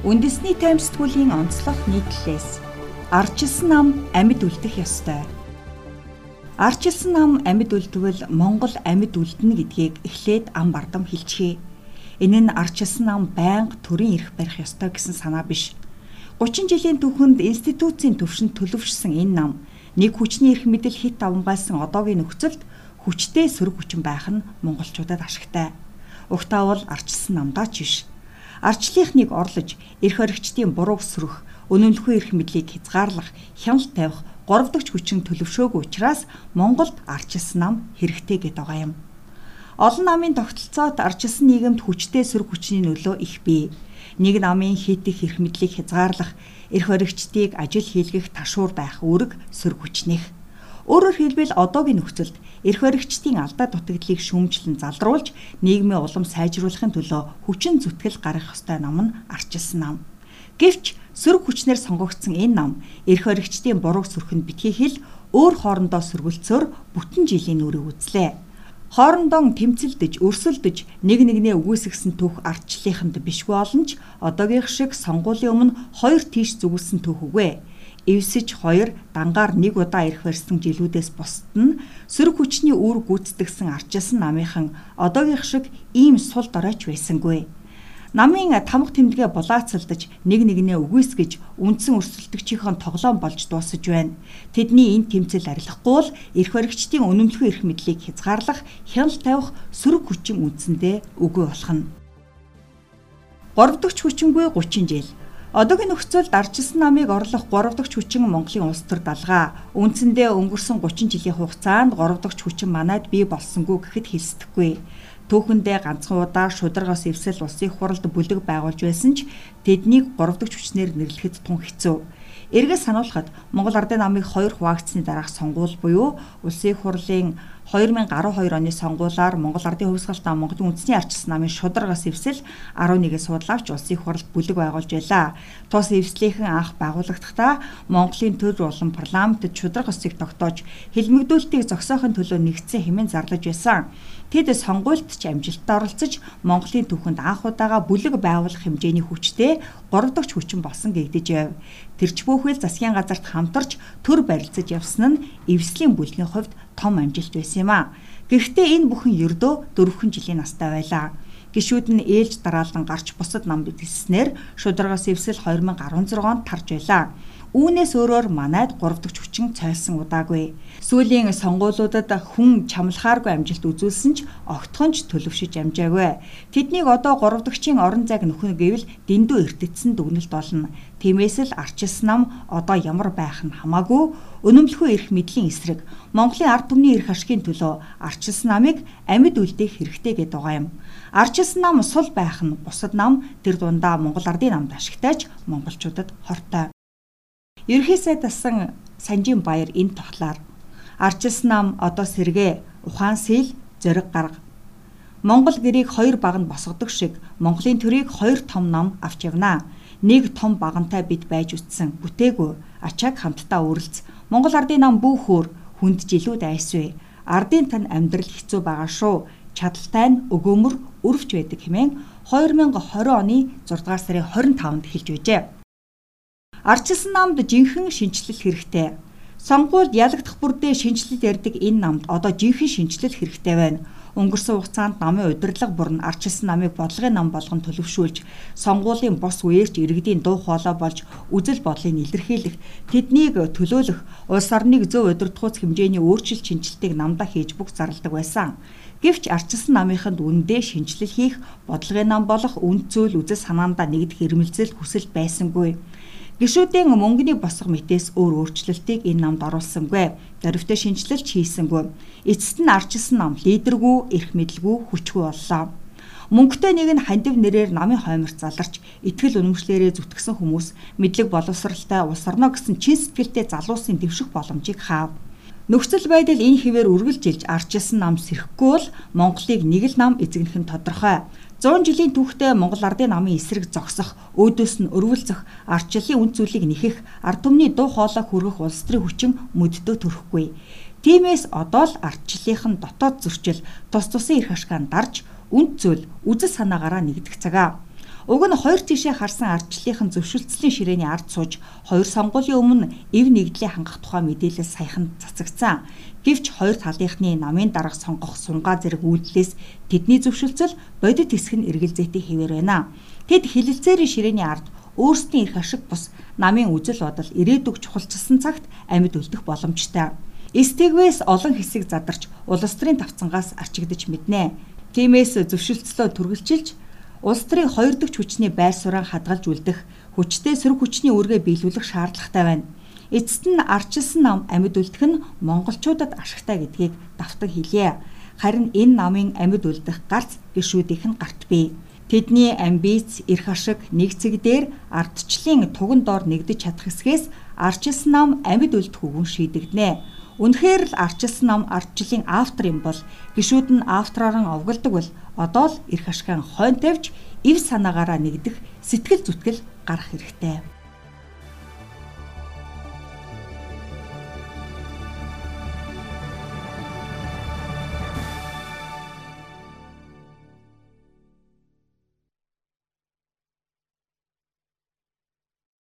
Үндэсний таймсдгуулийн онцлог нийтлэлээс арчилсан нам амьд үлдэх ёстой. Арчилсан нам амьд үлдвэл Монгол амьд үлдэнэ гэдгийг эхлээд ам бардам хэлчихье. Энэ нь арчилсан нам байнга төрийн эрх барих ёстой гэсэн санаа биш. 30 жилийн түүхэнд институцийн төвшөнд төлөвшсөн энэ нам нэг хүчний эрх мэдэл хит авангайлсан одоогийн нөхцөлд хүчтэй сөрөг хүчин байх нь монголчуудад ашигтай. Угтаа бол арчилсан намдаа ч биш. Арчлынхныг орлож, эрх оригчдын бурууг сөрөх, өнөмлөхүй эрх мэдлийг хязгаарлах, хяналт тавих, горовдогч хүчин төлөвшөөгүй учраас Монголд арчилсан нам хэрэгтэй гэдэг байгаа юм. Олон намын тогтолцоот арчилсан нийгэмд хүчтэй сөрөг хүчний нөлөө их бий. Нэг намын хийх эрх мэдлийг хязгаарлах, эрх оригчдыг ажил хийлгэх ташуур байх үүрэг сөрөг хүчнийх. Өөрөөр хэлбэл одоогийн нөхцөлд эрх баригчдын алдаа дутагдлыг шүүмжлэн залруулж нийгмийн улам сайжруулахын төлөө хүчин зүтгэл гаргах ёстой нам нь арчилсан нам. Гэвч сөрөг хүчнэр сонгогдсон энэ нам эрх баригчдын бурууг сүрхэнд битгий хэл өөр хоорондоо сөргөлцөөр бүтэн жилийн нүрийг үзлээ. Хоорондоо тэмцэлдэж, өрсөлдөж нэг нэгнээ үгүйсгсэн түүх ардчлалынханд бишгүй олонч одоогийн шиг сонгуулийн өмнө хоёр тийш зүгэлсэн түүх үгүй эвсэж хоёр дангаар нэг удаа ирэх барьсан жилүүдээс бусд нь сөрөг хүчний үр гүйцэтгэсэн арчилсан намынхан одоогийн шиг ийм сул доройч байсангүй. Намын тамга тэмдэгэ булаацалдаж нэг нэгнээ үгүйсгэж үндсэн өрсөлдөгчийн тоглоом болж дуусаж байна. Тэдний энэ тэмцэл арилахгүй бол эрх баригчдын үнэмлэхүй эрх мэдлийг хязгаарлах, хяналт тавих сөрөг хүчин үндсэндээ үгүй болох нь. 3 дахь хүчингүй 30 жил Одоогийн нөхцөлд арчилсан намыг орлох 3 дахь хүчин Монголын улс төр далгаа. Үндсэндээ өнгөрсөн 30 жилийн хугацаанд 3 дахь хүчин манайд бий болсонгүй гэхэд хэлсдэхгүй. Түүхэндээ ганцхан удаа шударгаас эвсэл улсын хуралд бүлэг байгуулж байсан ч тэднийг 3 дахь хүчнэр нэрлэхэд тун хэцүү. Эргээд сануулхад Монгол Ардын намыг хоёр хуваагдсны дараах сонгуул буюу улсын хурлын 2012 оны сонгуулиар Монгол Ардын Хувьсгалт нам Монголын үндэсний арчилсан намын шударгаас эвсэл 11-ээс судлаач улсын хурлд бүлэг байгуулж байлаа. Тус эвслийнхэн анх байгуулагдахдаа Монголын төр болон парламентэд шударга өсгийг тогтоож хэлмэгдүүлэлтийг зогсоохын төлөө нэгдсэн хэмээн зарлаж байсан. Тэд сонгуульд ч амжилттай оролцож Монголын түүхэнд анх удаага бүлэг байгуулах хэмжээний хүчтэй 3 дахь хүчин болсон гэгдэж яв. Тэрч бүхэл засгийн газарт хамтарч төр барилцаж явсан нь эвслийн бүлгийн хувьд том амжилт байсан юм а. Гэхдээ энэ бүхэн ердөө 4 жилийн настай байлаа. Гишүүд нь ээлж дараалан гарч бусад нам бэлснээр шударгаас эвсэл 2016 онд тарж байлаа. Үүнээс өөрөөр манайд 3 дахь хүчин цайлсан удаагүй. Сүүлийн сонгуулиудад хүн чамлахааргүй амжилт үзүүлсэн ч огтхонч төлөвшөж амжаагүй. Тэднийг одоо 3 дахьчийн орон зайг нөхөн гэвэл дэндүү эртэтсэн дүгнэлт болно. Тиймээс л арчилсан нам одоо ямар байх нь хамаагүй өнөмлөхөө эрх мэдлийн эсрэг Монголын ард түмний эрх ашигын төлөө арчилсан намыг амьд үлдээх хэрэгтэй гэдэг байгаа юм. Арчилсан нам сул байх нь бусад нам тэр дундаа Монгол ардын намд ашигтайч монголчуудад хортой. Ерхий сайд асан Санжийн баяр энэ тоглоор арчилсан нам одоо сэргээ ухаан сэл зориг гарга. Монгол гэрийг хоёр баганд босгодог шиг Монголын төрийг хоёр том нам авч явнаа. Нэг том багантай бид байж үтсэн. Бүтээгүү ачааг хамтдаа үрэлц. Монгол ардын нам бүүхөр хүнд жилүүд айсвэ. Ардын тань амьдрал хэцүү байгаа шүү. Чадaltaй нь өгөөмөр өрөвч байдаг хэмээн 2020 оны 6 дугаар сарын 25-нд хэлж байжээ. Арчилсан намд жинхэнэ шинжилэл хэрэгтэй. Сонгуульд ялагдах бүрдээ шинжилэл ярьдаг энэ намд одоо жинхэнэ шинжилэл хэрэгтэй байна. Өнгөрсөн хугацаанд намын удирдлага бүрн арчилсан намыг бодлогын нам болгон төлөвшүүлж, сонгуулийн бос үеэрч иргэдийн дуу хоолой болж үзэл бодлыг илэрхийлэх, тэднийг төлөөлөх, улс орныг зөв удирдахуйц хэмжээний өөрчлөлт шинжилтийг намдаа хийж бүх зарладаг байсан. Гэвч арчилсан намынханд үндэ шинжилэл хийх, бодлогын нам болох үнд зүйл үзэл санаандаа нэгдэх ирмэлзэл хүсэл байсангүй. Гишүүдийн мөнгөний босго мэтээс өөр өөрчлөлтийг энэ намд оруулсангүй. Зоривтой шинжилэлч хийсэнгүй. Эцэст нь арчилсан нам лидергүй, эрх мэдэлгүй, хүчгүй боллоо. Мөнгөтэй нэг нь хандив нэрээр намын хойморт заларч итгэл үнэмшлэрээ зүтгэсэн хүмүүс мэдлэг боловсралтай улс орно гэсэн чин сэтгэлтэй залуусын дэвших боломжийг хаав. Нөхцөл байдал энэ хിവэр үргэлжилж арчилсан нам сэрхгүй бол Монголыг нэг л нам эзэгнэх нь тодорхой. 100 жилийн түүхтэй Монгол ардын намын эсрэг зогсох, өөдөөс нь өргөлзөх, ардчлалын үнд зүйлийг нэхэх, ард түмний дуу хоолой хүргэх улс төрийн хүчин мөддөө төрөхгүй. Тиймээс одоо л ардчлалынх нь дотоод зөрчил, тус тусын эрх ашгаан дарж, үнд зүйл, үзэл санаагаараа нэгдэх цагаа. Уг нь хоёр тишээ харсан ардчлалын зөвшөлтслийн ширээний ард сууж хоёр сонгуулийн өмнө эв нэгдлийг хангах тухай мэдээлэл саяхан цацагдсан. Гэвч хоёр талынхны намын дарга сонгох сунгаа зэрэг үйлдэлээс тэдний зөвшөлтсөл бодит хэсэг нь эргэлзээтэй хэвээр байна. Тэд хилэлцээрийн ширээний ард өөрсдийн эрх ашиг бус намын үзэл бодол ирээдүг чухалчилсан цагт амьд үлдэх боломжтой. Стегвэс олон хэсэг задарч улс төрийн тавцангаас арчигдж мэднэ. Тиймээс зөвшөлтслөө түргэлжилж улс төрийн хоёр дахь хүчний байр суурийг хадгалж үлдэх хүчтэй сөрөг хүчний үүргээ биелүүлэх шаардлагатай байна. Эцэст нь арчилсан нам амьд үлдэх нь монголчуудад ашигтай гэдгийг давтаг хэлье. Харин энэ намын амьд үлдэх гарц гişүүдийнх нь гарт бий. Тэдний амбиц, эрх ашиг нэг цэг дээр ардчлалын туган доор нэгдэж чадах хэсгээс арчилсан нам амьд үлдэх үгэн шийдэгдэнэ. Үнэхээр л арчилсан ном ардчлалын автор юм бол гişүүд нь автороор нь овголдог бол одоо л эрх ашигын хойно тавьж эв санаагаараа нэгдэх сэтгэл зүтгэл гарах хэрэгтэй.